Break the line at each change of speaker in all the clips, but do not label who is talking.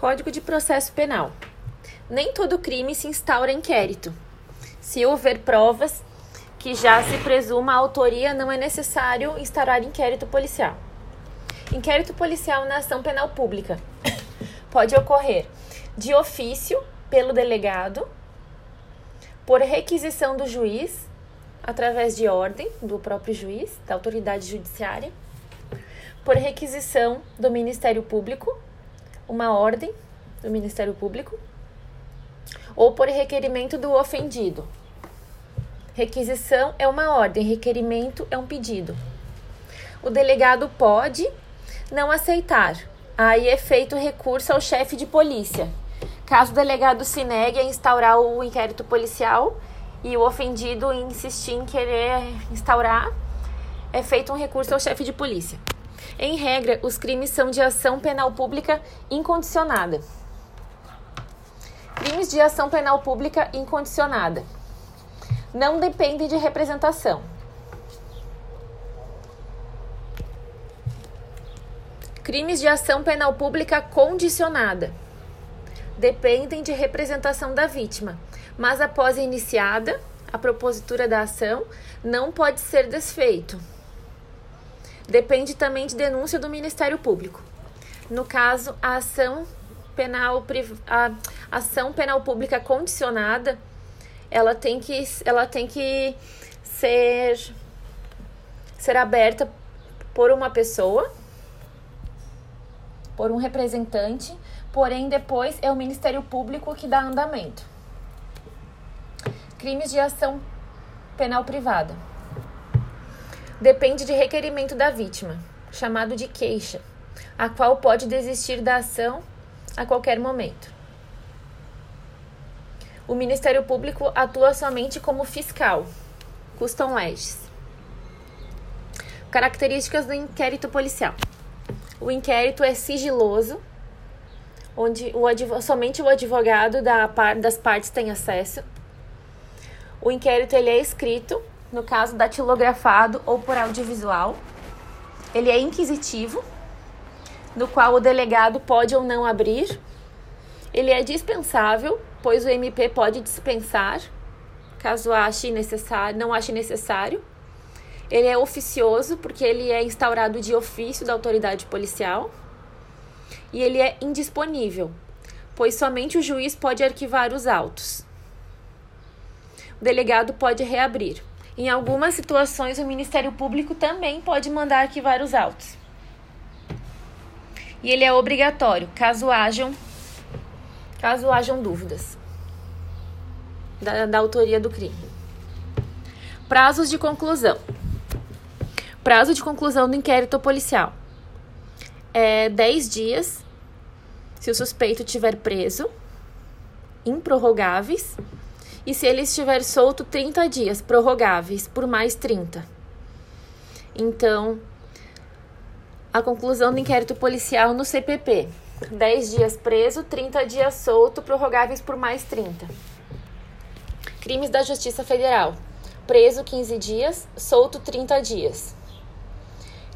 Código de Processo Penal. Nem todo crime se instaura inquérito. Se houver provas que já se presuma a autoria, não é necessário instaurar inquérito policial. Inquérito policial na ação penal pública pode ocorrer de ofício pelo delegado, por requisição do juiz, através de ordem do próprio juiz, da autoridade judiciária, por requisição do Ministério Público, uma ordem do Ministério Público, ou por requerimento do ofendido. Requisição é uma ordem, requerimento é um pedido. O delegado pode não aceitar. Aí é feito recurso ao chefe de polícia. Caso o delegado se negue a instaurar o inquérito policial e o ofendido insistir em querer instaurar, é feito um recurso ao chefe de polícia. Em regra, os crimes são de ação penal pública incondicionada. Crimes de ação penal pública incondicionada não dependem de representação. Crimes de ação penal pública condicionada dependem de representação da vítima, mas após iniciada, a propositura da ação não pode ser desfeito. Depende também de denúncia do Ministério Público. No caso, a ação penal, a ação penal pública condicionada, ela tem que, ela tem que ser, ser aberta por uma pessoa por um representante, porém depois é o Ministério Público que dá andamento. Crimes de ação penal privada. Depende de requerimento da vítima, chamado de queixa, a qual pode desistir da ação a qualquer momento. O Ministério Público atua somente como fiscal, custom legis. Características do inquérito policial. O inquérito é sigiloso, onde o somente o advogado da par das partes tem acesso. O inquérito ele é escrito, no caso datilografado ou por audiovisual. Ele é inquisitivo, no qual o delegado pode ou não abrir. Ele é dispensável, pois o MP pode dispensar, caso ache necessário, não ache necessário. Ele é oficioso porque ele é instaurado de ofício da autoridade policial. E ele é indisponível, pois somente o juiz pode arquivar os autos. O delegado pode reabrir. Em algumas situações, o Ministério Público também pode mandar arquivar os autos. E ele é obrigatório, caso hajam, caso hajam dúvidas da, da autoria do crime. Prazos de conclusão. Prazo de conclusão do inquérito policial é 10 dias se o suspeito estiver preso, improrrogáveis, e se ele estiver solto, 30 dias, prorrogáveis por mais 30. Então, a conclusão do inquérito policial no CPP: 10 dias preso, 30 dias solto, prorrogáveis por mais 30. Crimes da Justiça Federal: preso 15 dias, solto 30 dias.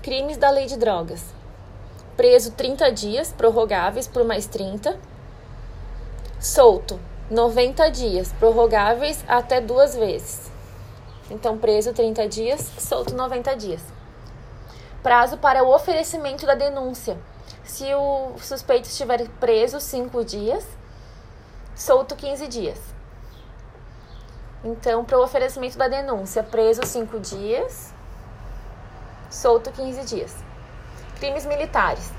Crimes da Lei de Drogas. Preso 30 dias, prorrogáveis por mais 30. Solto 90 dias, prorrogáveis até duas vezes. Então, preso 30 dias, solto 90 dias. Prazo para o oferecimento da denúncia. Se o suspeito estiver preso 5 dias, solto 15 dias. Então, para o oferecimento da denúncia, preso 5 dias, solto 15 dias. Crimes militares.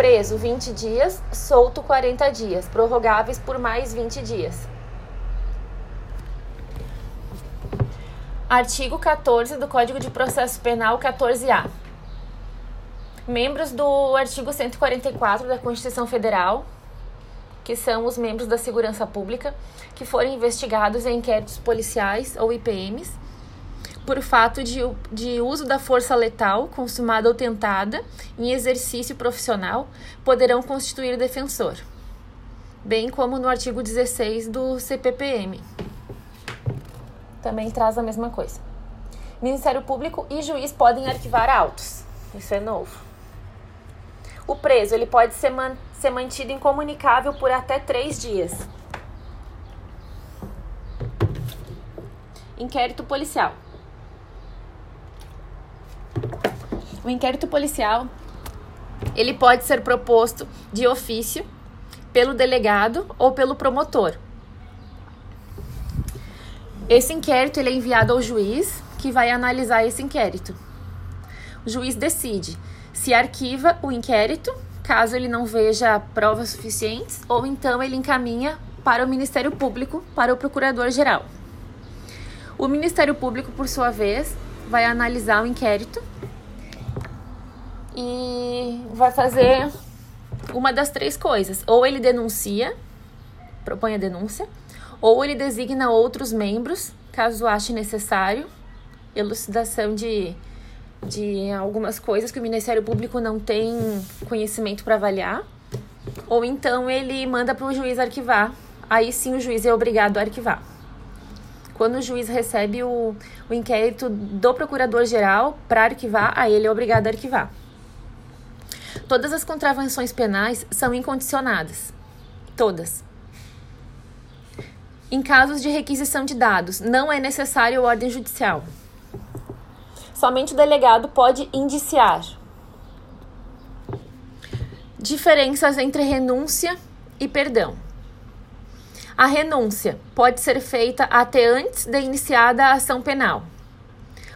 Preso 20 dias, solto 40 dias, prorrogáveis por mais 20 dias. Artigo 14 do Código de Processo Penal 14A. Membros do artigo 144 da Constituição Federal, que são os membros da segurança pública, que forem investigados em inquéritos policiais ou IPMs, por fato de, de uso da força letal, consumada ou tentada, em exercício profissional, poderão constituir defensor, bem como no artigo 16 do CPPM. Também traz a mesma coisa. Ministério Público e juiz podem arquivar autos. Isso é novo. O preso ele pode ser, man ser mantido incomunicável por até três dias. Inquérito policial. O inquérito policial ele pode ser proposto de ofício pelo delegado ou pelo promotor. Esse inquérito ele é enviado ao juiz que vai analisar esse inquérito. O juiz decide se arquiva o inquérito, caso ele não veja provas suficientes, ou então ele encaminha para o Ministério Público, para o Procurador-Geral. O Ministério Público, por sua vez, vai analisar o inquérito e vai fazer uma das três coisas. Ou ele denuncia, propõe a denúncia, ou ele designa outros membros, caso ache necessário, elucidação de, de algumas coisas que o Ministério Público não tem conhecimento para avaliar, ou então ele manda para o juiz arquivar. Aí sim o juiz é obrigado a arquivar. Quando o juiz recebe o, o inquérito do procurador-geral para arquivar, aí ele é obrigado a arquivar. Todas as contravenções penais são incondicionadas. Todas. Em casos de requisição de dados, não é necessário ordem judicial. Somente o delegado pode indiciar. Diferenças entre renúncia e perdão. A renúncia pode ser feita até antes de iniciada a ação penal.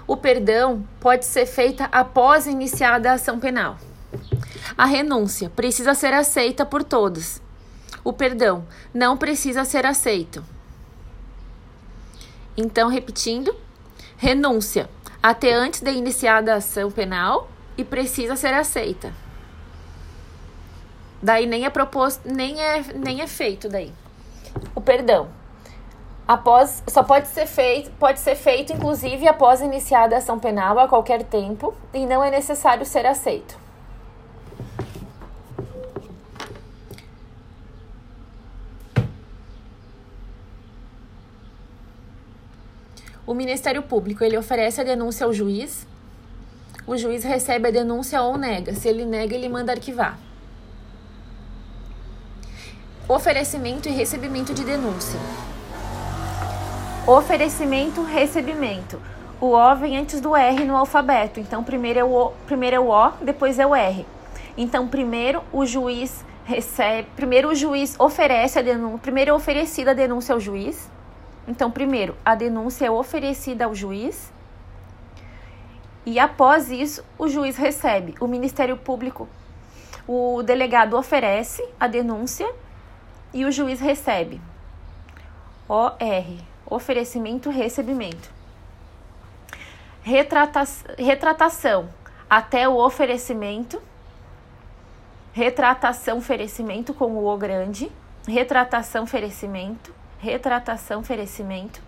O perdão pode ser feita após iniciada a ação penal. A renúncia precisa ser aceita por todos. O perdão não precisa ser aceito. Então, repetindo: renúncia até antes de iniciada a ação penal e precisa ser aceita. Daí nem é proposto, nem é, nem é feito daí o perdão. Após, só pode ser feito, pode ser feito inclusive após iniciada a ação penal a qualquer tempo e não é necessário ser aceito. O Ministério Público ele oferece a denúncia ao juiz. O juiz recebe a denúncia ou nega. Se ele nega, ele manda arquivar. Oferecimento e recebimento de denúncia. Oferecimento, recebimento. O O vem antes do R no alfabeto. Então, primeiro é o O, primeiro é o, o depois é o R. Então, primeiro o juiz recebe, primeiro o juiz oferece a denúncia, primeiro é oferecida a denúncia ao juiz. Então, primeiro, a denúncia é oferecida ao juiz. E após isso, o juiz recebe. O Ministério Público, o delegado oferece a denúncia e o juiz recebe. OR, oferecimento, recebimento. Retrata retratação, até o oferecimento. Retratação, oferecimento com o O grande. Retratação, oferecimento. Retratação, oferecimento.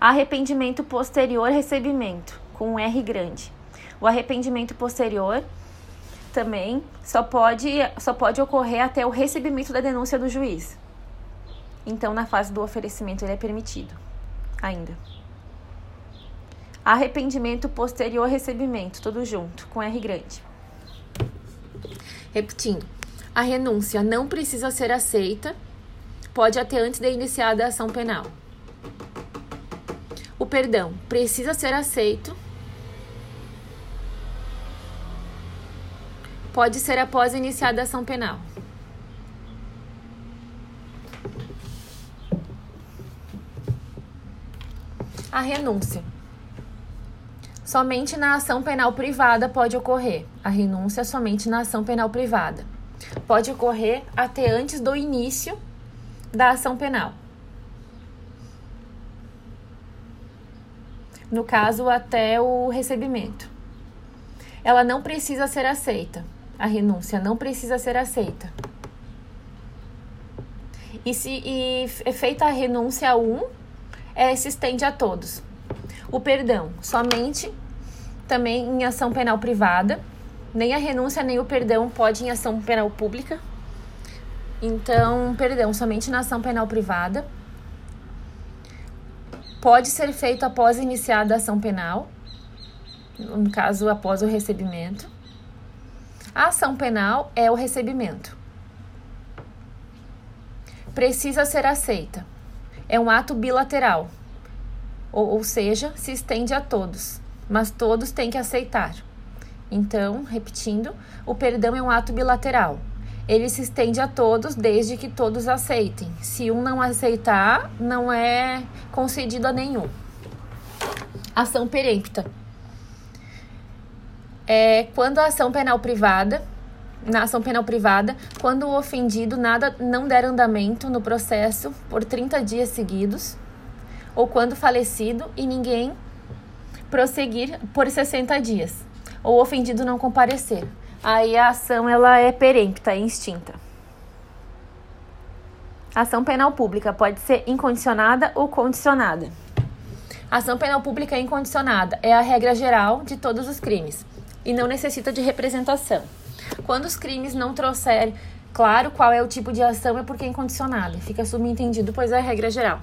Arrependimento posterior, recebimento, com um R grande. O arrependimento posterior também só pode, só pode ocorrer até o recebimento da denúncia do juiz. Então, na fase do oferecimento, ele é permitido ainda. Arrependimento posterior recebimento, tudo junto, com R grande. Repetindo, a renúncia não precisa ser aceita, pode até antes de iniciada a ação penal. O perdão precisa ser aceito pode ser após iniciada a ação penal. A renúncia. Somente na ação penal privada pode ocorrer. A renúncia somente na ação penal privada. Pode ocorrer até antes do início da ação penal. No caso, até o recebimento. Ela não precisa ser aceita a renúncia não precisa ser aceita. E se e é feita a renúncia a um, é, se estende a todos. O perdão, somente também em ação penal privada. Nem a renúncia nem o perdão pode em ação penal pública. Então, perdão, somente na ação penal privada. Pode ser feito após iniciada a ação penal, no caso, após o recebimento A ação penal é o recebimento. Precisa ser aceita. É um ato bilateral, ou, ou seja, se estende a todos, mas todos têm que aceitar. Então, repetindo, o perdão é um ato bilateral. Ele se estende a todos desde que todos aceitem. Se um não aceitar, não é concedido a nenhum. Ação perempta. É quando a ação penal privada, na ação penal privada, quando o ofendido nada não der andamento no processo por 30 dias seguidos, ou quando falecido e ninguém prosseguir por 60 dias ou o ofendido não comparecer. Aí a ação ela é perempta, é extinta. Ação penal pública pode ser incondicionada ou condicionada. Ação penal pública incondicionada é a regra geral de todos os crimes e não necessita de representação. Quando os crimes não trouxerem claro qual é o tipo de ação, é porque é incondicionada. Fica subentendido, pois é a regra geral.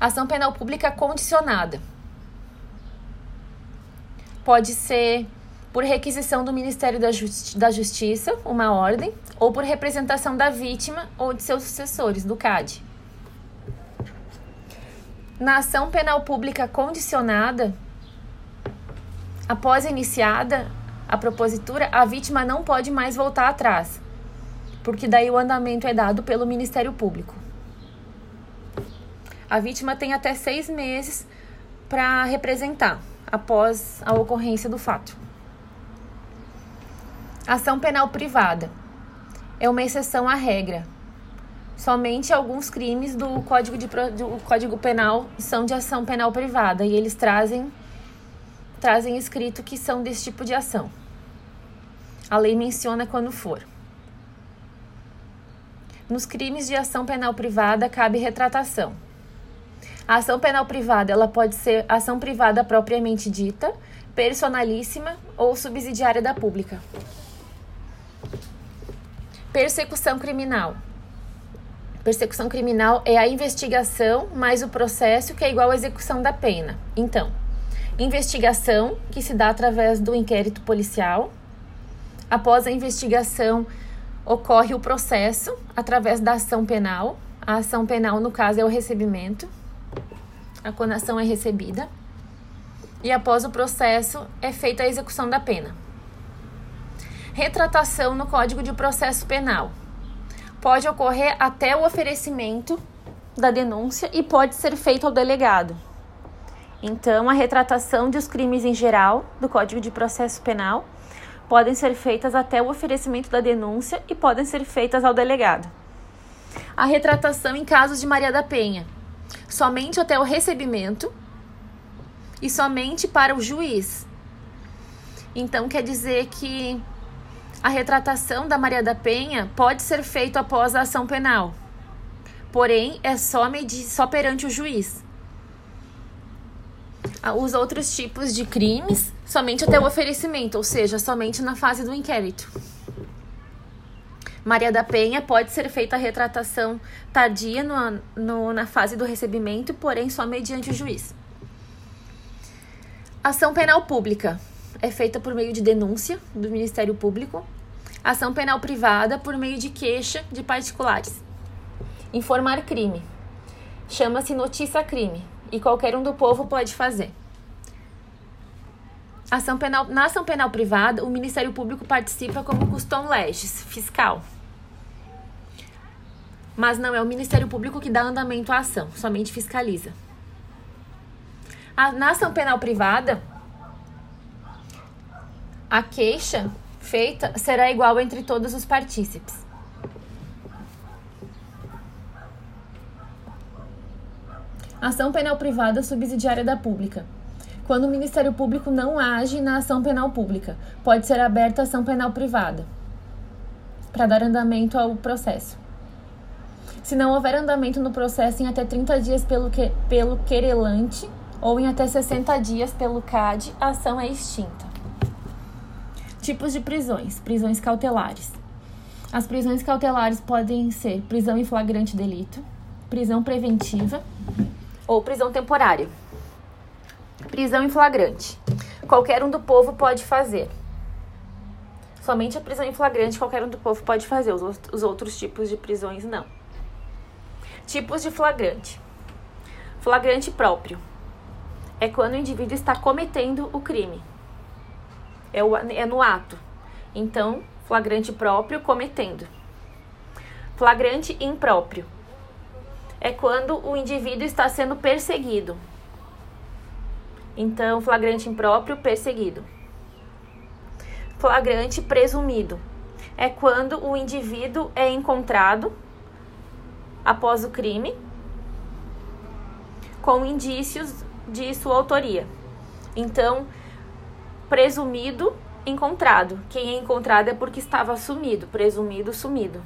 Ação penal pública condicionada Pode ser por requisição do Ministério da, Justi da Justiça, uma ordem, ou por representação da vítima ou de seus sucessores, do CAD. Na ação penal pública condicionada, após iniciada a propositura, a vítima não pode mais voltar atrás, porque daí o andamento é dado pelo Ministério Público. A vítima tem até seis meses para representar após a ocorrência do fato. Ação penal privada é uma exceção à regra. Somente alguns crimes do Código, de, do Código Penal são de ação penal privada e eles trazem, trazem escrito que são desse tipo de ação. A lei menciona quando for. Nos crimes de ação penal privada cabe retratação. A ação penal privada, ela pode ser ação privada propriamente dita, personalíssima ou subsidiária da pública. Persecução criminal. Persecução criminal é a investigação mais o processo que é igual à execução da pena. Então, investigação, que se dá através do inquérito policial. Após a investigação, ocorre o processo através da ação penal. A ação penal, no caso, é o recebimento a condenação é recebida e após o processo é feita a execução da pena. Retratação no Código de Processo Penal. Pode ocorrer até o oferecimento da denúncia e pode ser feito ao delegado. Então, a retratação dos crimes em geral do Código de Processo Penal podem ser feitas até o oferecimento da denúncia e podem ser feitas ao delegado. A retratação em casos de Maria da Penha somente até o recebimento e somente para o juiz. Então quer dizer que a retratação da Maria da Penha pode ser feita após a ação penal. Porém, é só, medir, só perante o juiz. Os outros tipos de crimes, somente até o oferecimento, ou seja, somente na fase do inquérito. Maria da Penha pode ser feita a retratação tardia no, no, na fase do recebimento, porém só mediante o juiz. Ação penal pública é feita por meio de denúncia do Ministério Público. Ação penal privada por meio de queixa de particulares. Informar crime. Chama-se notícia crime e qualquer um do povo pode fazer. Ação penal, na ação penal privada, o Ministério Público participa como custom legis, fiscal. Mas não é o Ministério Público que dá andamento à ação, somente fiscaliza. A, na ação penal privada, a queixa feita será igual entre todos os partícipes. Ação penal privada subsidiária da pública. Quando o Ministério Público não age na ação penal pública, pode ser aberta ação penal privada para dar andamento ao processo. Se não houver andamento no processo em até 30 dias pelo, que, pelo querelante ou em até 60 dias pelo CAD, a ação é extinta. Tipos de prisões: prisões cautelares. As prisões cautelares podem ser prisão em flagrante delito, prisão preventiva ou prisão temporária. Prisão em flagrante. qualquer um do povo pode fazer. Somente a prisão em flagrante qualquer um do povo pode fazer, os, os outros tipos de prisões não. Tipos de flagrante: flagrante próprio é quando o indivíduo está cometendo o crime, é, o, é no ato. Então, flagrante próprio cometendo. Flagrante impróprio é quando o indivíduo está sendo perseguido. Então, flagrante impróprio, perseguido. Flagrante presumido é quando o indivíduo é encontrado após o crime com indícios de sua autoria. Então, presumido, encontrado. Quem é encontrado é porque estava sumido, presumido, sumido.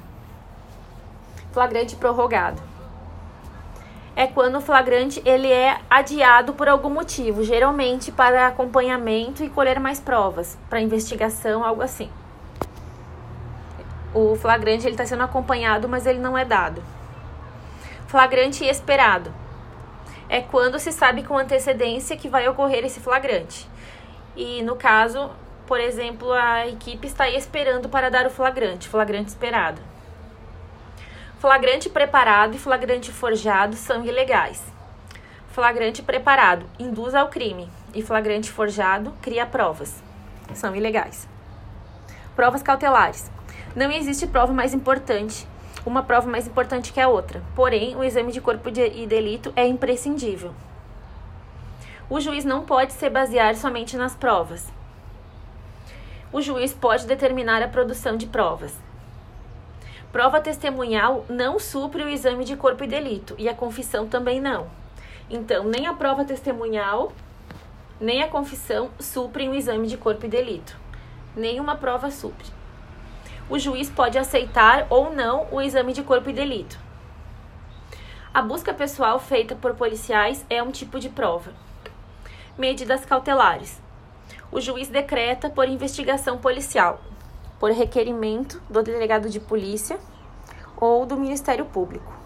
Flagrante prorrogado é quando o flagrante ele é adiado por algum motivo, geralmente para acompanhamento e colher mais provas, para investigação, algo assim. O flagrante ele está sendo acompanhado, mas ele não é dado. Flagrante esperado é quando se sabe com antecedência que vai ocorrer esse flagrante. E no caso, por exemplo, a equipe está esperando para dar o flagrante, flagrante esperado. Flagrante preparado e flagrante forjado são ilegais. Flagrante preparado induz ao crime e flagrante forjado cria provas. São ilegais. Provas cautelares. Não existe prova mais importante, uma prova mais importante que a outra. Porém, o exame de corpo de, e delito é imprescindível. O juiz não pode se basear somente nas provas. O juiz pode determinar a produção de provas. Prova testemunhal não supre o exame de corpo e delito e a confissão também não. Então, nem a prova testemunhal, nem a confissão suprem o exame de corpo e delito. Nenhuma prova supre. O juiz pode aceitar ou não o exame de corpo e delito. A busca pessoal feita por policiais é um tipo de prova. Medidas cautelares. O juiz decreta por investigação policial por requerimento do delegado de polícia ou do Ministério Público.